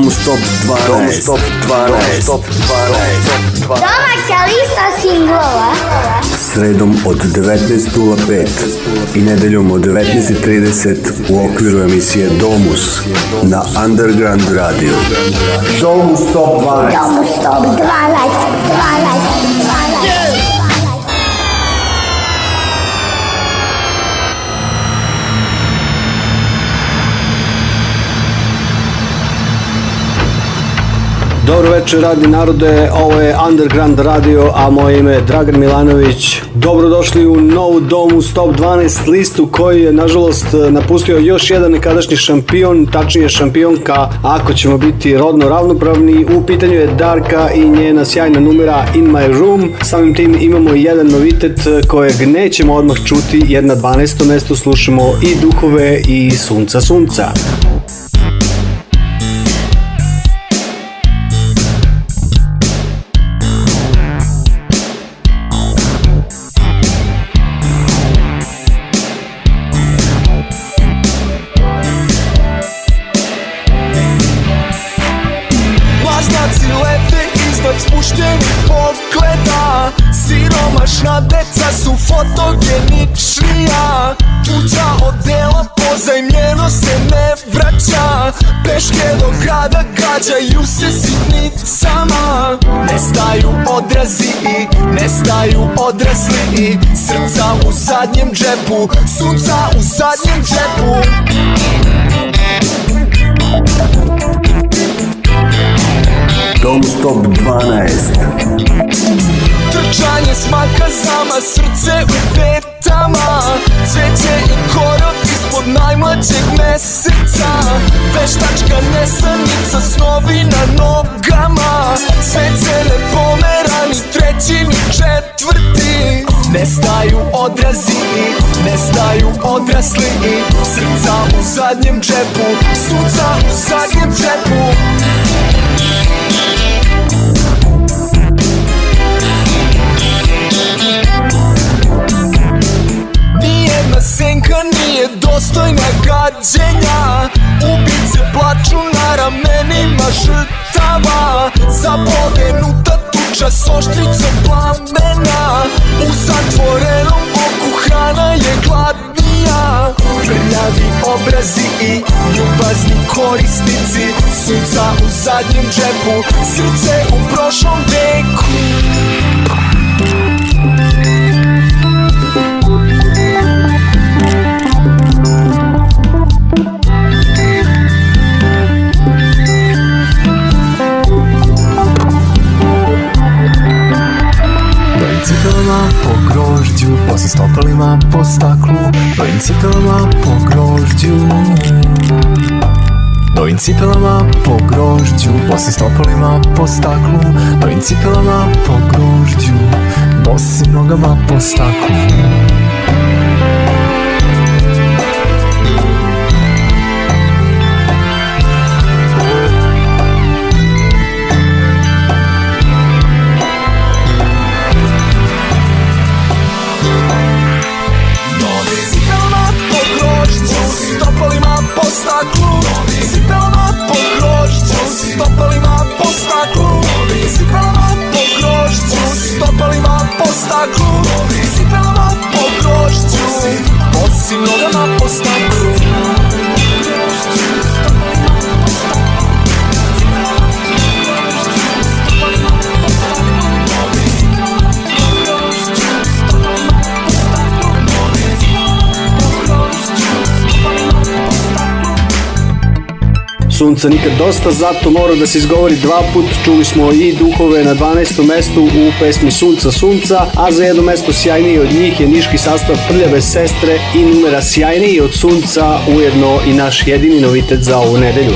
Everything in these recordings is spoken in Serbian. Domu stop 12. Domu stop 12. stop 12. Domaća lista singlova. Sredom od 19.05 i nedeljom od 19.30 u okviru emisije Domus na Underground Radio. Domus stop 12. Domus stop 12. 12. 12. Dobro večer, radni narode, ovo je Underground Radio, a moje ime je Dragan Milanović. Dobrodošli u novu domu Stop 12 listu koji je nažalost napustio još jedan nekadašnji šampion, tačnije šampionka, ako ćemo biti rodno ravnopravni. U pitanju je Darka i njena sjajna numera In My Room. Samim tim imamo jedan novitet kojeg nećemo odmah čuti jer na 12. mjestu slušamo i duhove i sunca sunca. Vraćaju se sitni sama Nestaju odrazi i Nestaju odrasli i Srca u zadnjem džepu Sunca u zadnjem džepu Dom stop 12 Trčanje smaka zama Srce u petama Cveće i korov od najmlađeg meseca Veštačka nesanica snovi na nogama Sve cene pomerani, treći ni četvrti Nestaju odrazi i nestaju odrasli i Srca u zadnjem džepu, suca u zadnjem džepu dostojna gađenja Ubice plaču na ramenima žrtava Zabogenuta tuča s oštricom plamena U zatvorenom oku hrana je gladnija Prljavi obrazi i ljubazni korisnici Suca u zadnjem džepu, srce u prošlom veku s stopalima po staklu Novim cipelama po grožđu Novim cipelama po grožđu Nosim stopalima po staklu Novim cipelama po grožđu Bosi nogama po staklu sunca nikad dosta, zato mora da se izgovori dva put. Čuli smo i duhove na 12. mestu u pesmi Sunca Sunca, a za jedno mesto sjajniji od njih je niški sastav Prljave sestre i numera sjajniji od Sunca, ujedno i naš jedini novitet za ovu nedelju.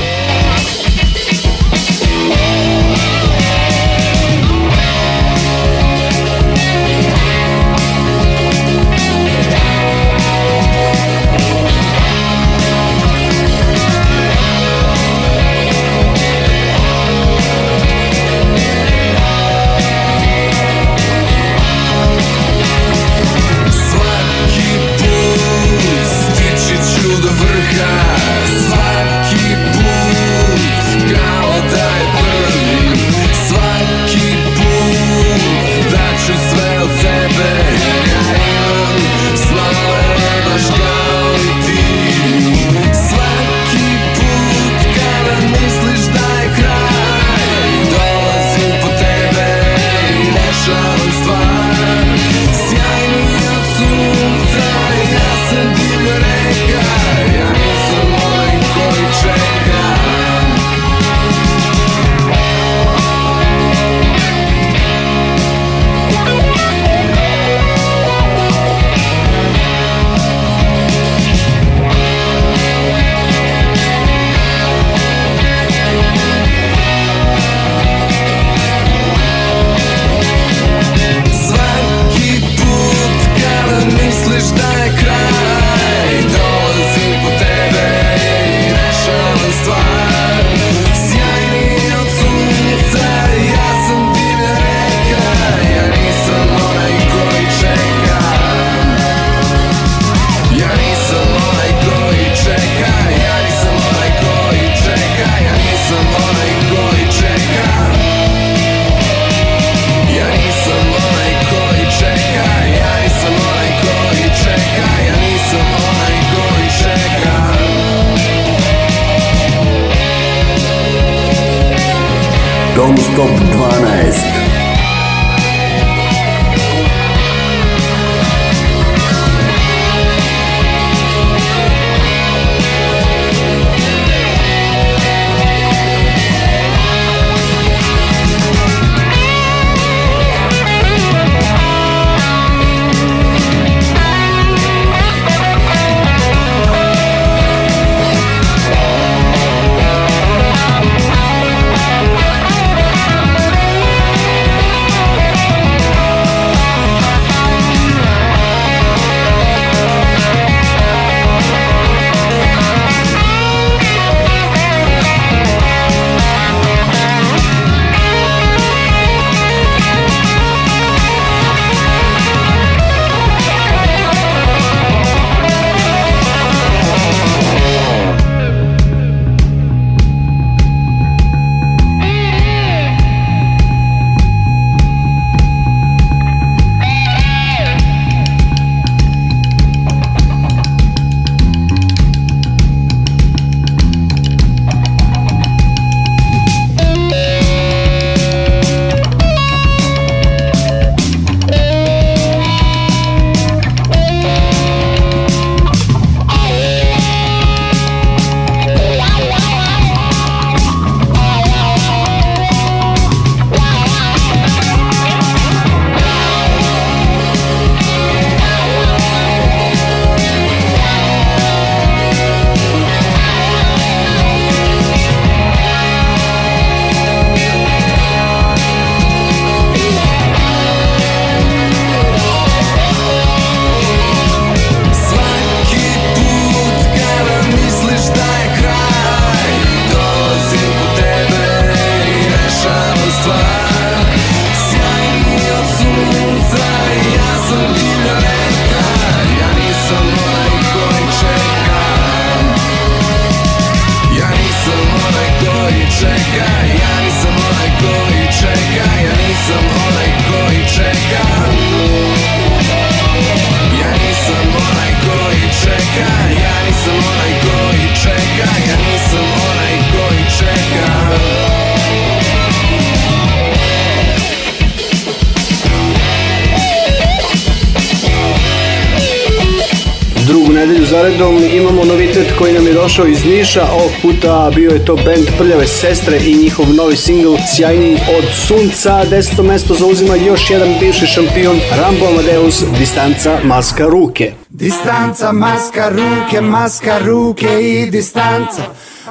ovog puta bio je to band Prljave sestre i njihov novi single Sjajni od sunca. Deseto mesto zauzima još jedan bivši šampion Rambo Amadeus, Distanca maska ruke. Distanca maska ruke, maska ruke i distanca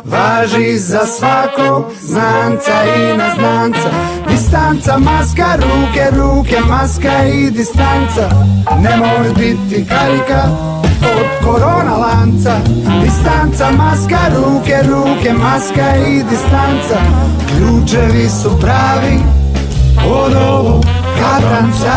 Važi za svakog znanca i znanca. Distanca, maska, ruke, ruke, maska i distanca Nemoj biti karika, od korona lanca Distanca, maska, ruke, ruke, maska i distanca Ključevi su pravi od ovog katanca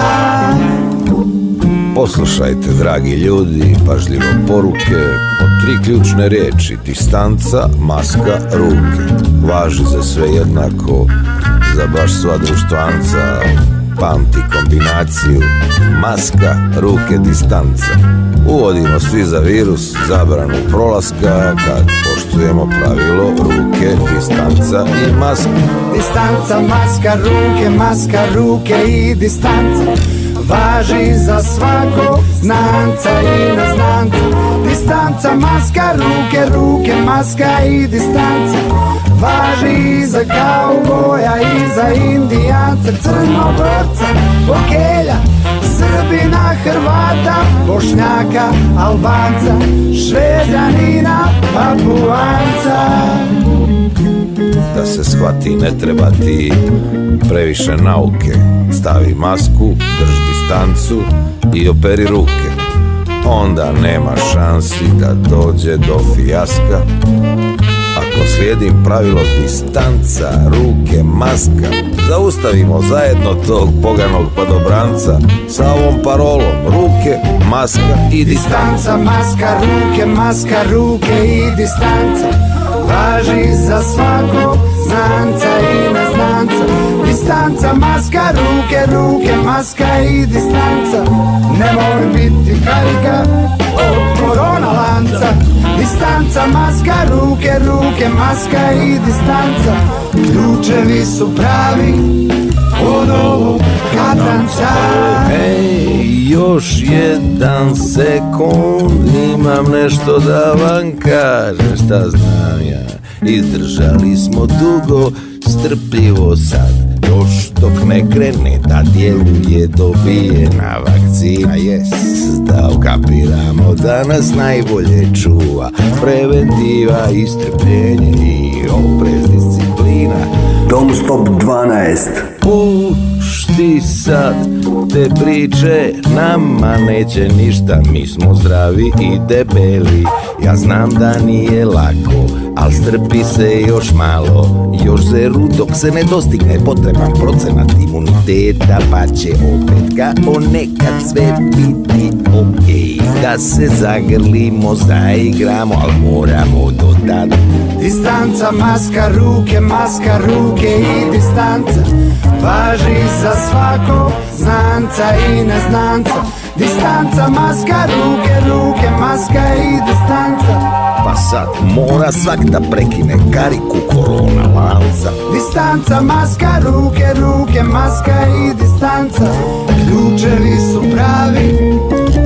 Poslušajte, dragi ljudi, pažljivo poruke o tri ključne riječi Distanca, maska, ruke Važi za sve jednako, za baš sva društvanca pamti kombinaciju maska, ruke, distanca. Uvodimo svi za virus zabranu prolaska kad poštujemo pravilo ruke, distanca i maska. Distanca, maska, ruke, maska, ruke i distanca važi za svako znanca i na Distanca, maska, ruke, ruke, maska i distanca Važi i za kauboja i za indijanca Crnogorca, Bokelja, Srbina, Hrvata, Bošnjaka, Albanca Šveđanina, Papuanca da se shvati ne treba ti previše nauke Stavi masku, drži Tancu i operi ruke. Onda nema šansi da dođe do fijaska. Ako slijedim pravilo distanca, ruke, maska, zaustavimo zajedno tog poganog padobranca sa ovom parolom ruke, maska i distanca. maska, ruke, maska, ruke i distanca. Važi za svakog Znanca i neznanca Distanca, maska, ruke, ruke, maska i distanca Nemoj biti karika od korona lanca Distanca, maska, ruke, ruke, maska i distanca Ključevi su pravi od ovog katanca Ej, još jedan sekund imam nešto da vam kažem šta znam ja Izdržali smo dugo, strpljivo sad Još dok ne krene da djeluje dobijena vakcina Jes, da ukapiramo da nas najbolje čuva Preventiva i strpljenje i oprez disciplina Dom Stop 12 Put Znaš sad te priče Nama neće ništa Mi smo zdravi i debeli Ja znam da nije lako Al strpi se još malo Još zeru dok se ne dostigne Potreban procenat imuniteta Pa će opet kao nekad sve biti okej Da se zagrlimo, zaigramo Al moramo do Distanca, maska, ruke, maska, ruke i distanca Važi za svako znanca i neznanca Distanca, maska, ruke, ruke, maska i distanca Pa sad mora svak da prekine kariku korona lanca Distanca, maska, ruke, ruke, maska i distanca Ključevi su pravi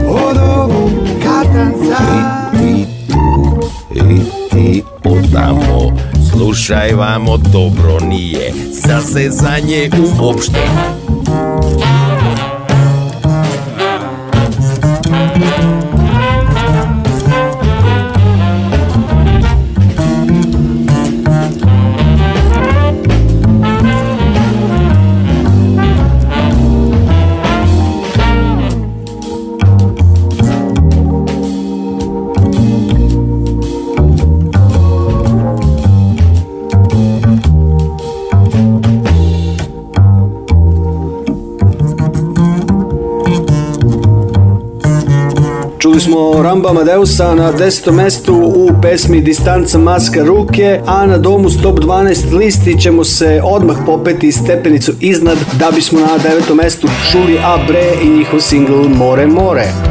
od ovog katanca I, i, i, i. Slušaj vamo, dobro nije, za sezanje uopšte smo Ramba Amadeusa na desetom mestu u pesmi Distanca maska ruke, a na domu Stop 12 listi ćemo se odmah popeti stepenicu iznad da bismo na devetom mestu čuli Abre i njihov single More More.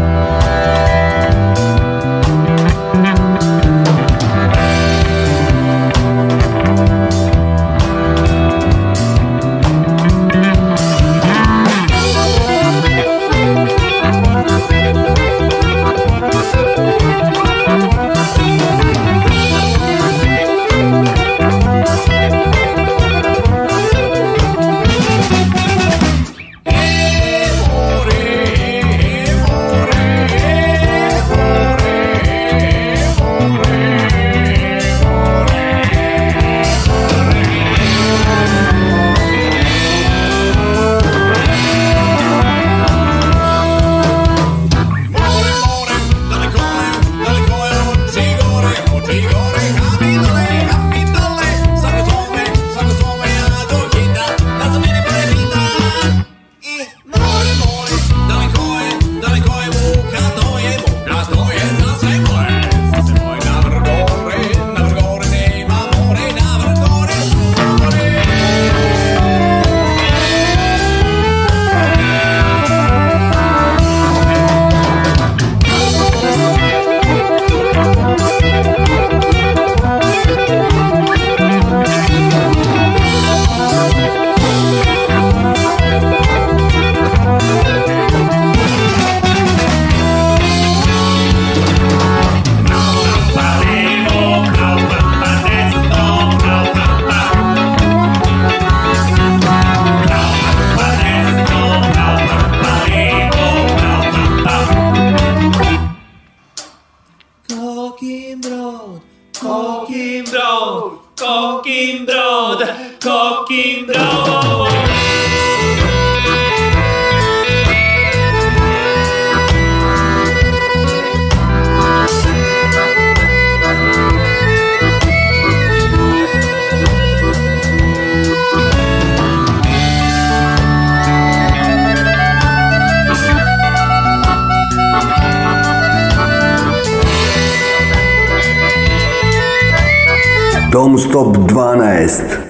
non stop 12.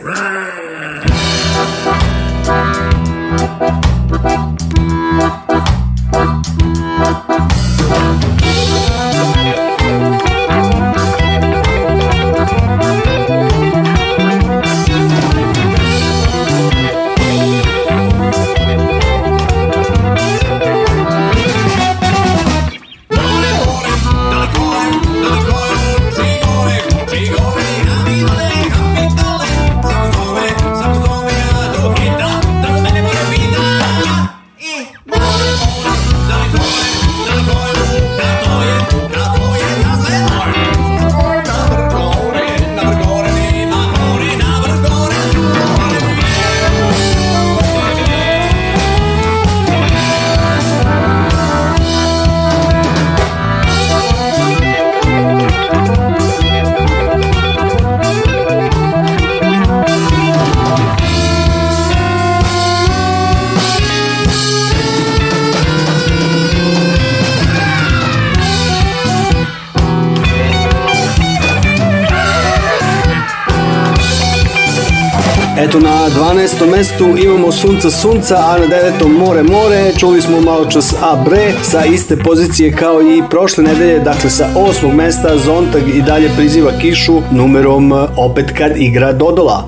12. mestu imamo Sunca Sunca, a na 9. More More. Čuli smo malo čas Abre sa iste pozicije kao i prošle nedelje, dakle sa 8. mesta Zontag i dalje priziva kišu numerom opet kad igra Dodola.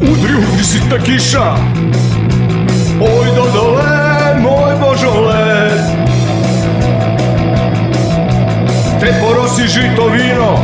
Udri ta kiša, oj Dodole, moj Božole, te porosi žito vino,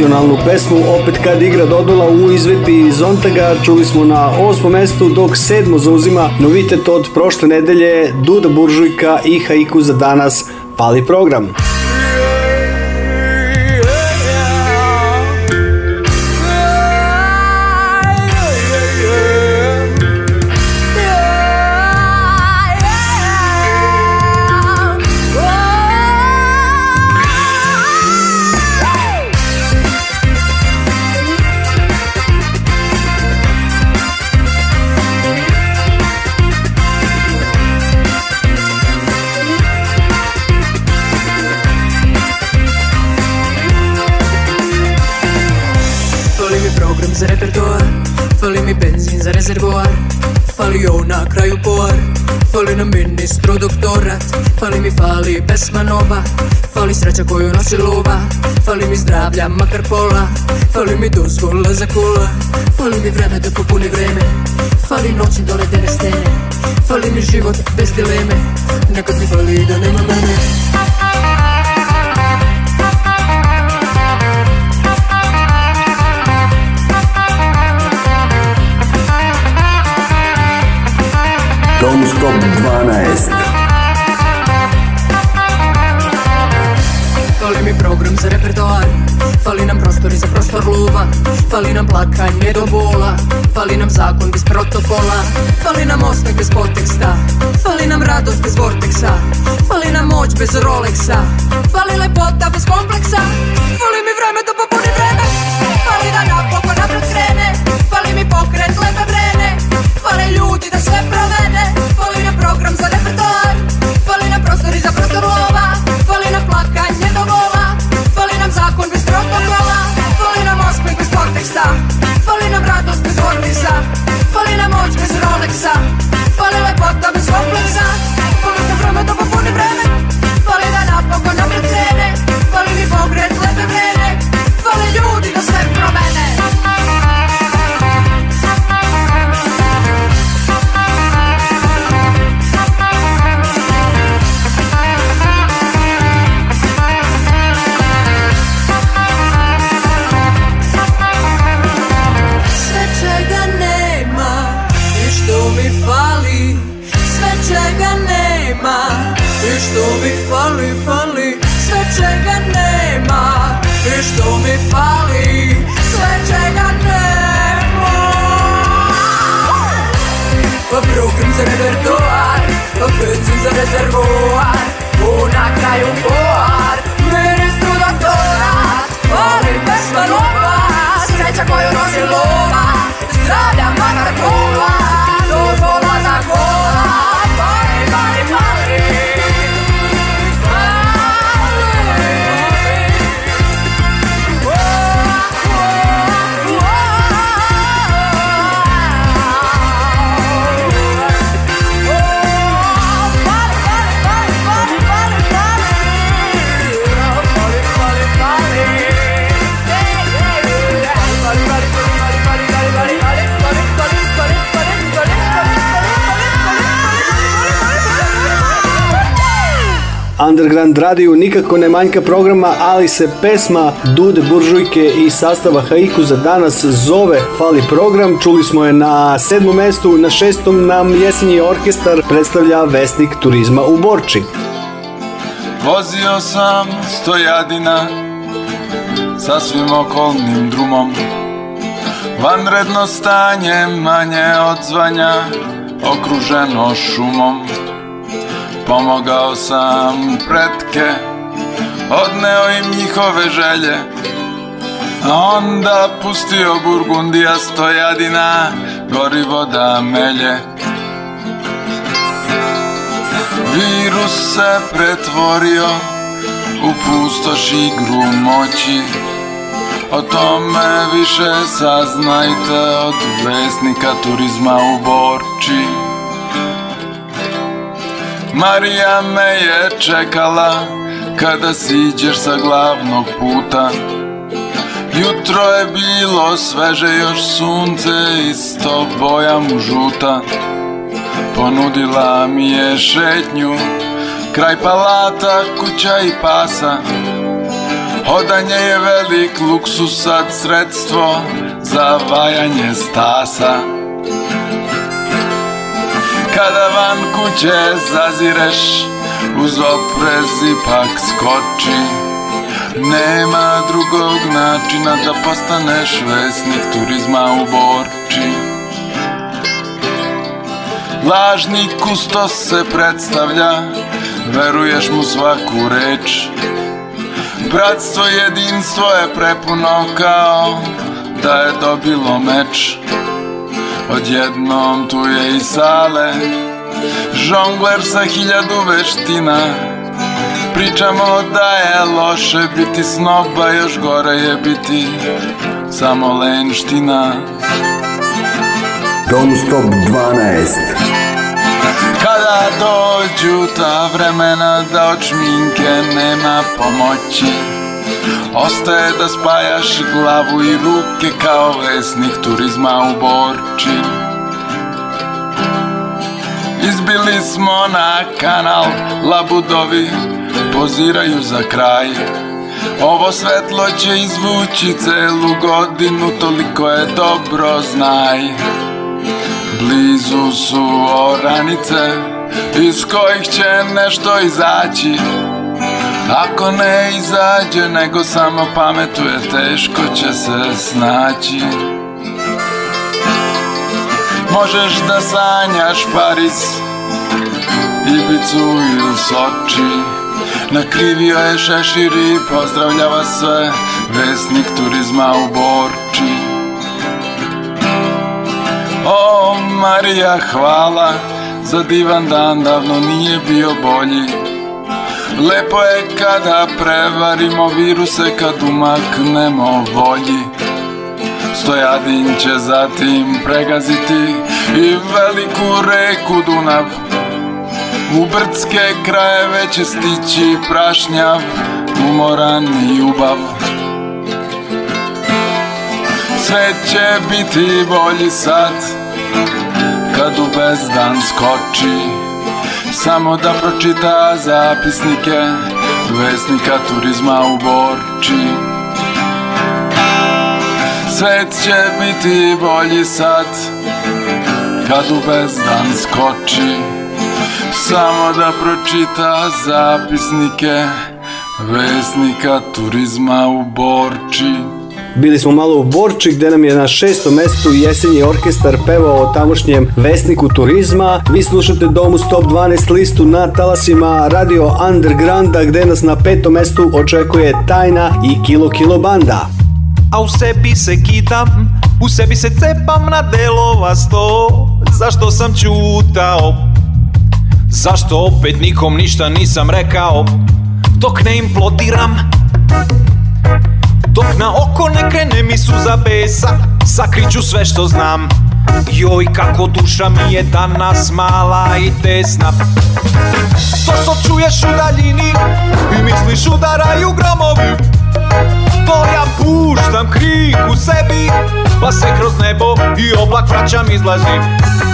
nacionalnu pesmu opet kad igra dodula u izvedbi Zontaga čuli smo na osmom mjestu dok sedmo zauzima novitet od prošle nedelje Duda Buržujka i Haiku za danas pali program. Fali nam ministru doktorat Fali mi fali pesma nova Fali sreća koju nosi luva Fali mi zdravlja makar pola Fali mi dozvola za kola Fali mi vreme da popuni vreme Fali noći dole ledene stene Fali mi život bez dileme Nekad mi fali da nema mene Don't 12 Fali mi program za repertoar Fali nam prostori za prostor luva Fali nam plakanje do bola Fali nam zakon bez protokola Fali nam osmeh bez poteksta Fali nam radost bez vorteksa Fali nam moć bez Rolexa Fali lepota bez kompleksa Fali mi vreme do popuni vreme Fali da napokon napred krene Fali mi pokret lepe vrene Fale ljudi da sve provede Fali na program za repertoar Fali na prostor i za prostor lova Fali na plakanje do vola Fali nam zakon bez protokola Fali nam osmeh bez konteksta Fali nam radost bez Orlisa Fali nam moć bez Rolexa Fali lepota bez kompleksa Fali da vreme da popuni vreme Fali da napokon nam Pinzele berdoar, penzunzele zerboar Una cai un boar, ministru doktorat Volim bez paloma, sreća koju nosi loma Zdravlje Underground radiju nikako ne manjka programa, ali se pesma Dude Buržujke i sastava Haiku za danas zove Fali program. Čuli smo je na sedmom mestu, na šestom nam jesenji orkestar predstavlja Vesnik turizma u Borči. Vozio sam stojadina sa svim okolnim drumom Vanredno stanje manje odzvanja okruženo šumom Pomogao sam pretke Odneo im njihove želje onda pustio Burgundija stojadina gori voda melje Virus se pretvorio U pustoš igru moći o tome više saznajte od vesnika turizma u Borči. Marija me je čekala kada siđeš sa glavnog puta Jutro je bilo sveže još sunce isto boja mu žuta Ponudila mi je šetnju kraj palata, kuća i pasa Hodanje je velik luksus, sad sredstvo za vajanje stasa kada van kuće zazireš Uz oprez ipak skoči Nema drugog načina da postaneš vesnik turizma u Borči Lažni kusto se predstavlja Veruješ mu svaku reč Bratstvo jedinstvo je prepuno kao Da je dobilo meč Odjednom tu je i sale Žongler sa hiljadu veština Pričamo da je loše biti snoba Još gore je biti samo lenština Don't stop 12 Kada dođu ta vremena da od šminke nema pomoći Ostaje da spajaš glavu i ruke kao vesnik turizma u Borči Izbili smo na kanal, labudovi poziraju za kraj Ovo svetlo će izvući celu godinu, toliko je dobro znaj Blizu su oranice, iz kojih će nešto izaći ako ne izađe nego samo pametuje teško će se snaći Možeš da sanjaš Paris, Ibicu ili Soči Nakrivio je šeširi, pozdravljava sve Vesnik turizma u Borči O Marija hvala Za divan dan davno nije bio bolji Lepo je kada prevarimo viruse kad umaknemo volji Stojadin će zatim pregaziti i veliku reku Dunav U brdske krajeve će stići prašnjav, umoran i ljubav Sve će biti bolji sad kad u bezdan skoči samo da pročita zapisnike Vesnika turizma u Borči Svet će biti bolji sad Kad u bezdan skoči Samo da pročita zapisnike Vesnika turizma u Borči bili smo malo u Borči gdje nam je na šestom mjestu jesenji orkestar pevao o tamošnjem vesniku turizma. Vi slušate Domu Stop 12 listu na talasima Radio Undergrounda gdje nas na petom mjestu očekuje Tajna i Kilo Kilo Banda. A u sebi se kitam, u sebi se cepam na delova sto, zašto sam čutao? Zašto opet nikom ništa nisam rekao, dok ne implodiram? Dok na oko ne krene mi suza besa Sakriću sve što znam Joj kako duša mi je danas mala i tesna To što čuješ u daljini I misliš udaraju gramovi To ja puštam krik u sebi Pa se kroz nebo i oblak vraćam izlazim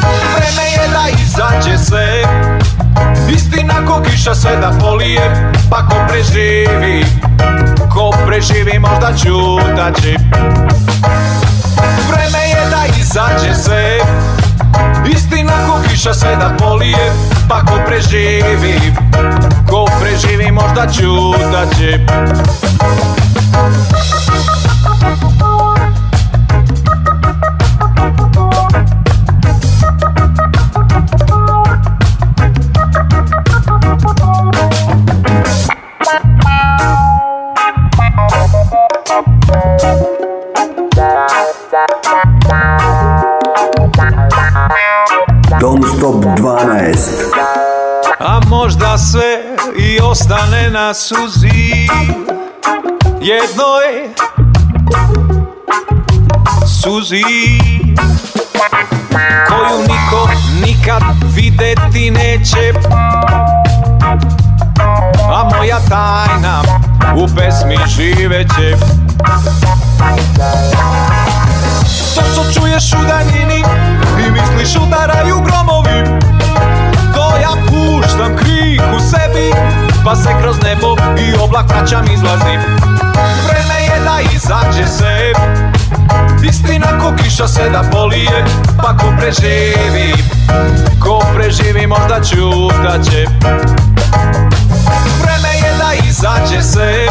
Vreme je da izađe sve Istina ko kiša sve da polije Pa ko preživi preživi možda čutači, Vreme je da izađe sve Istina ko kiša sve da polije Pa ko preživi Ko preživi možda čutači, na suzi jednoj suzi koju niko nikad videti neće a moja tajna u pesmi živeće to što čuješ u daljini i misliš udaraju gromovi to ja puštam krik u sebi pa se kroz nebo i oblak vraćam izlazim Vreme je da izađe se Istina ko kiša se da polije Pa ko preživi Ko preživi možda će Vreme je da izađe se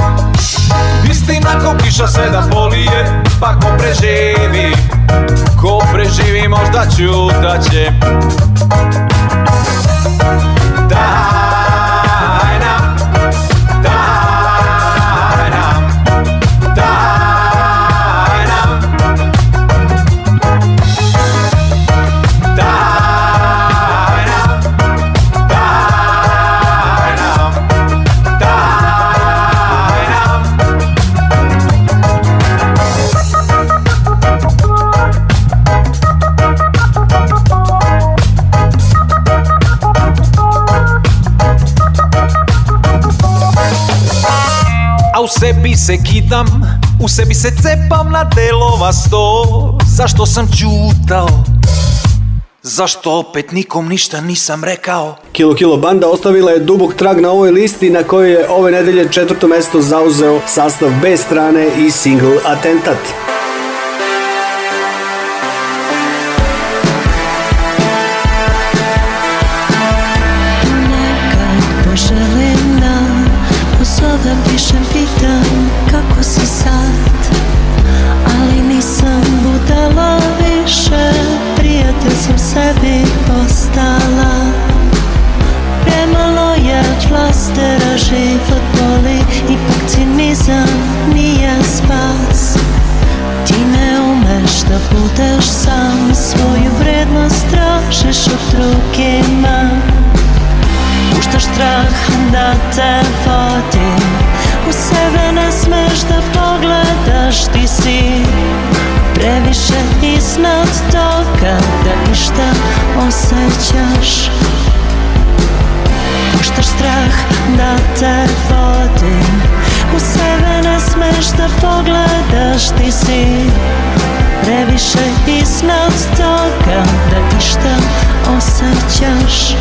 Istina ko kiša se da polije Pa ko preživi Ko preživi možda će Da tebi se kidam, u sebi se cepam na delova sto Zašto sam čutao, Zašto opet nikom ništa nisam rekao? Kilo Kilo Banda ostavila je dubog trag na ovoj listi na kojoj je ove nedelje četvrto mesto zauzeo sastav B strane i single Atentat. Da putaš sam svoju vrednost Tražiš od drugima Puštaš strah da te vodi U sebe ne smeš da pogledaš Ti si previše iznad toga Da ništa osjećaš Puštaš strah da te vodi u sebe ne smeš da pogledaš Ti si previše iznad toga da ti šta osjećaš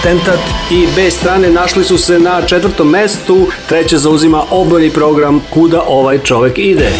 Atentat i B strane našli su se na četvrtom mjestu, treće zauzima obojni program Kuda ovaj čovjek ide.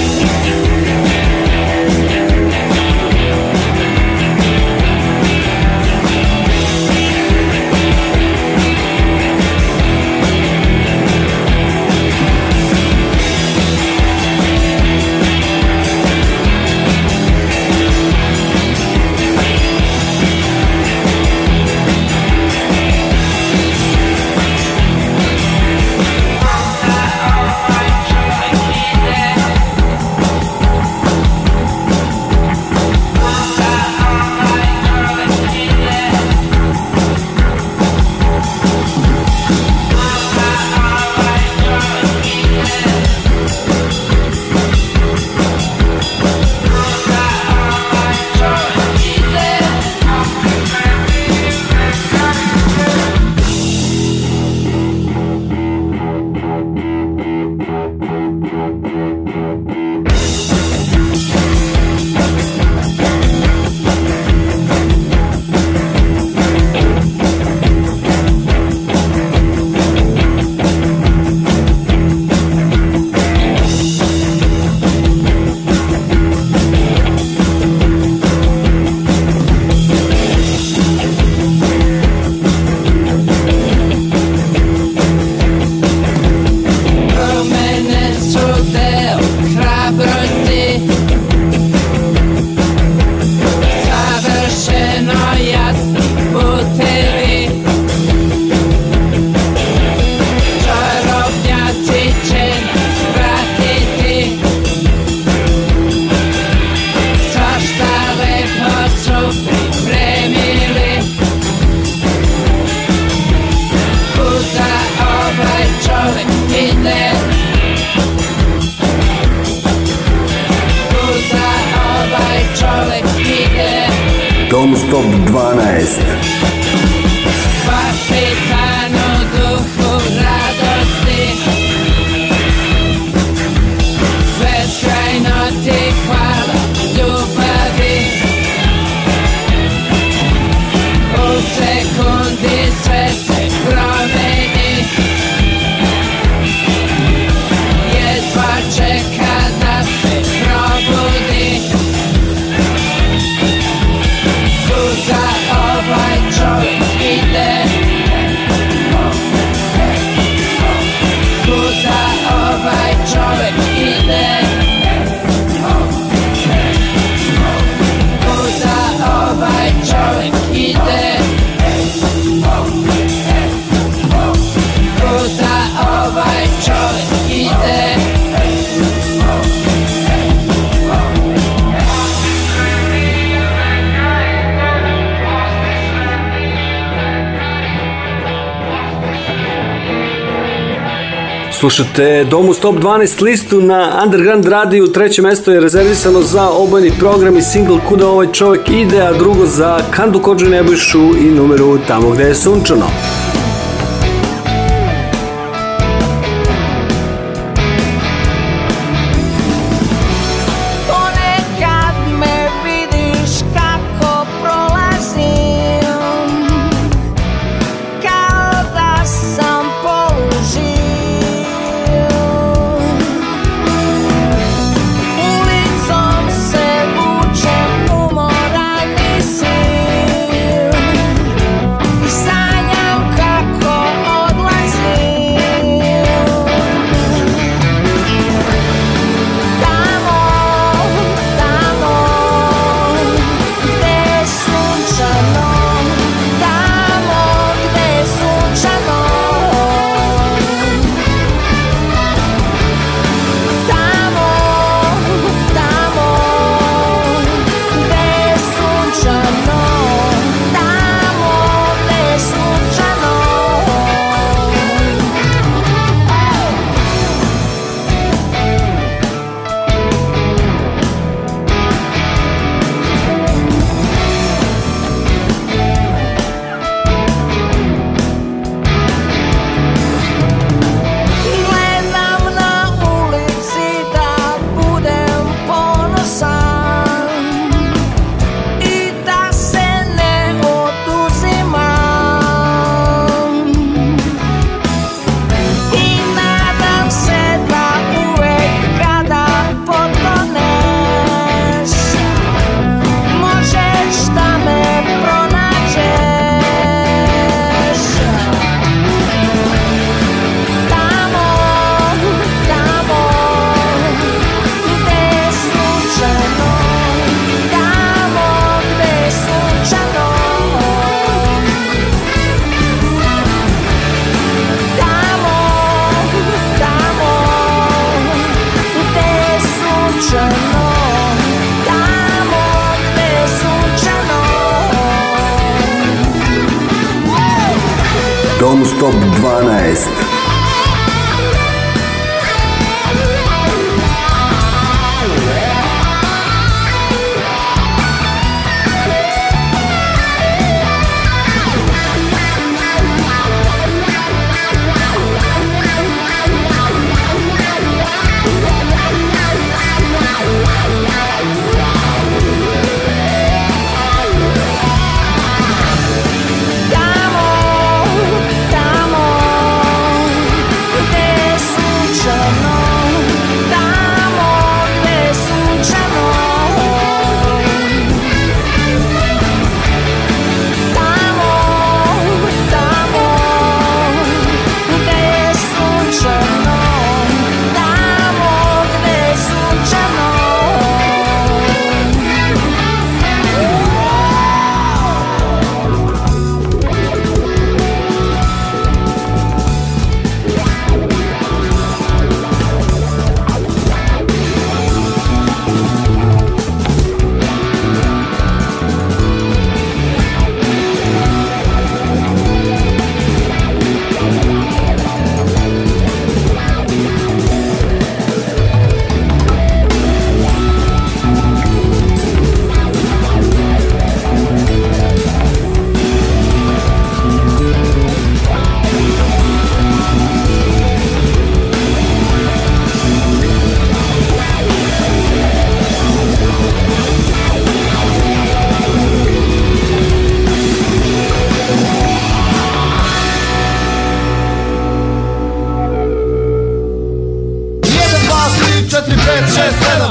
Slušate Domu Stop 12 listu na Underground u Treće mjesto je rezervisano za obojni program i single Kuda ovaj čovjek ide, a drugo za Kandu Kođu Nebojšu i numeru Tamo gdje je sunčano.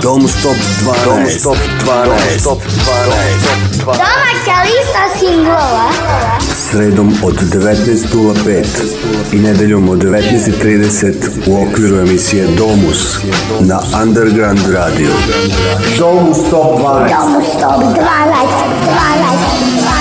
Dom Stop 12. Dom Stop 12. Dom Stop 12. Domaća lista singlova. Sredom od 19.05 i nedeljom od 19.30 u okviru emisije Domus na Underground Radio. Domus Stop 12. Domus Stop 12. 12. 12.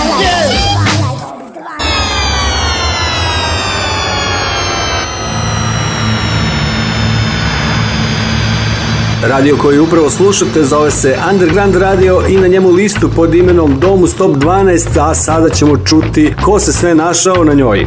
Radio koji upravo slušate zove se Underground Radio i na njemu listu pod imenom Domu Stop 12, a sada ćemo čuti ko se sve našao na njoj.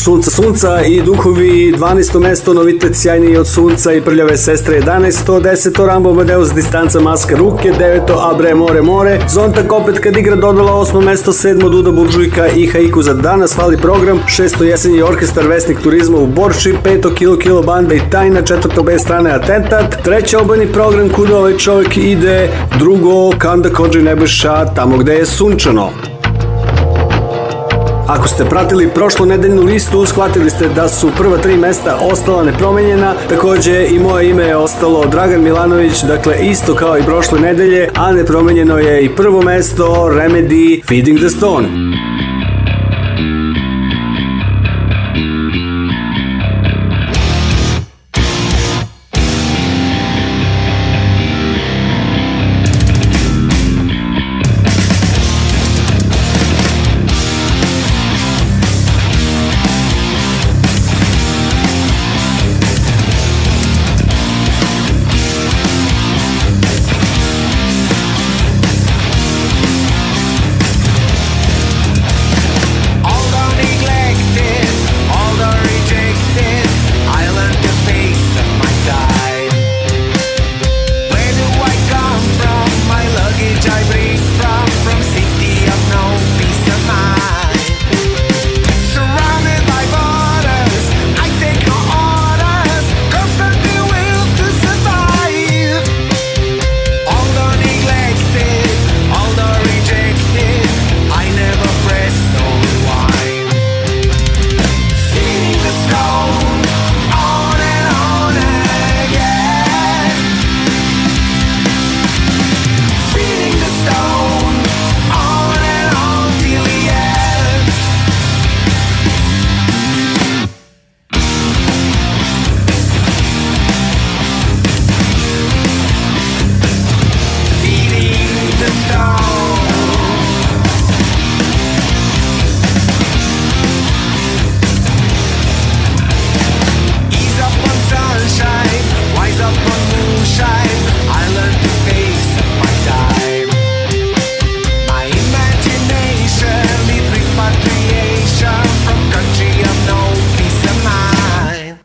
Sunca Sunca i Duhovi 12. mesto, novitet sjajni od Sunca i Prljave sestre 11. 10. Rambo Medeus, distanca maske ruke 9. Abre More More Zontak opet kad igra dodala 8. mesto 7. Duda Buržujka i Haiku za danas hvali program 6. jesenji orkestar Vesnik turizma u Borši 5. Kilo Kilo Banda i Tajna 4. bez strane Atentat 3. obani program Kuda ovaj čovjek ide 2. Kanda Kođe nebeša tamo gde je sunčano ako ste pratili prošlu nedeljnu listu, shvatili ste da su prva tri mesta ostala nepromenjena. Također i moje ime je ostalo Dragan Milanović, dakle isto kao i prošle nedelje, a nepromenjeno je i prvo mesto Remedy Feeding the Stone.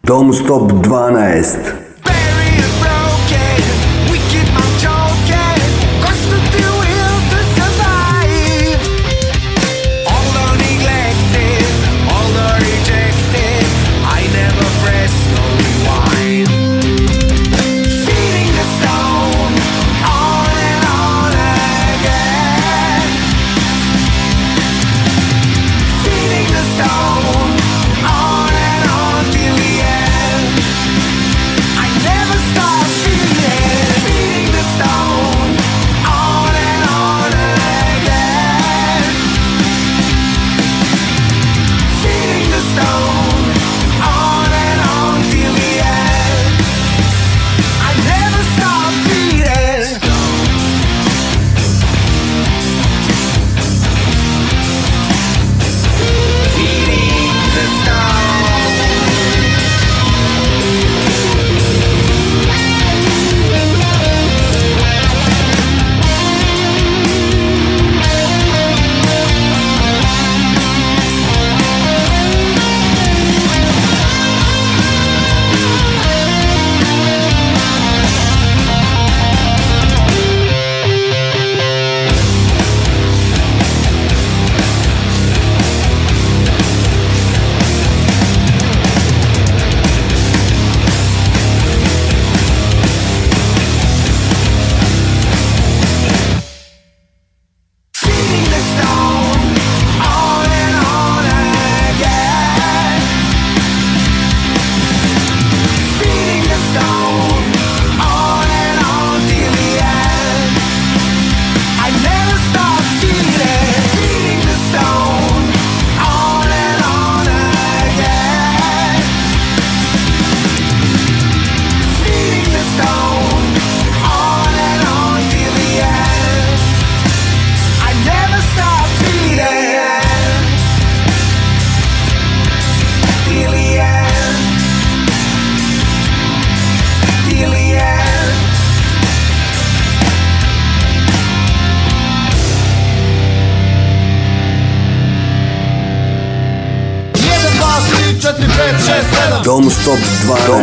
Dom Stop 12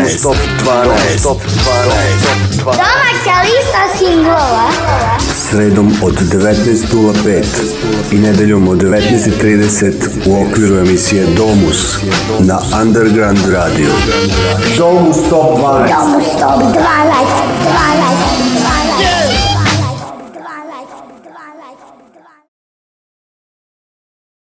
12 Top 12 12 singlova Sredom od 19.05 i nedeljom od 19.30 u okviru emisije Domus na Underground Radio Domus Top 12 Domus 12 12 12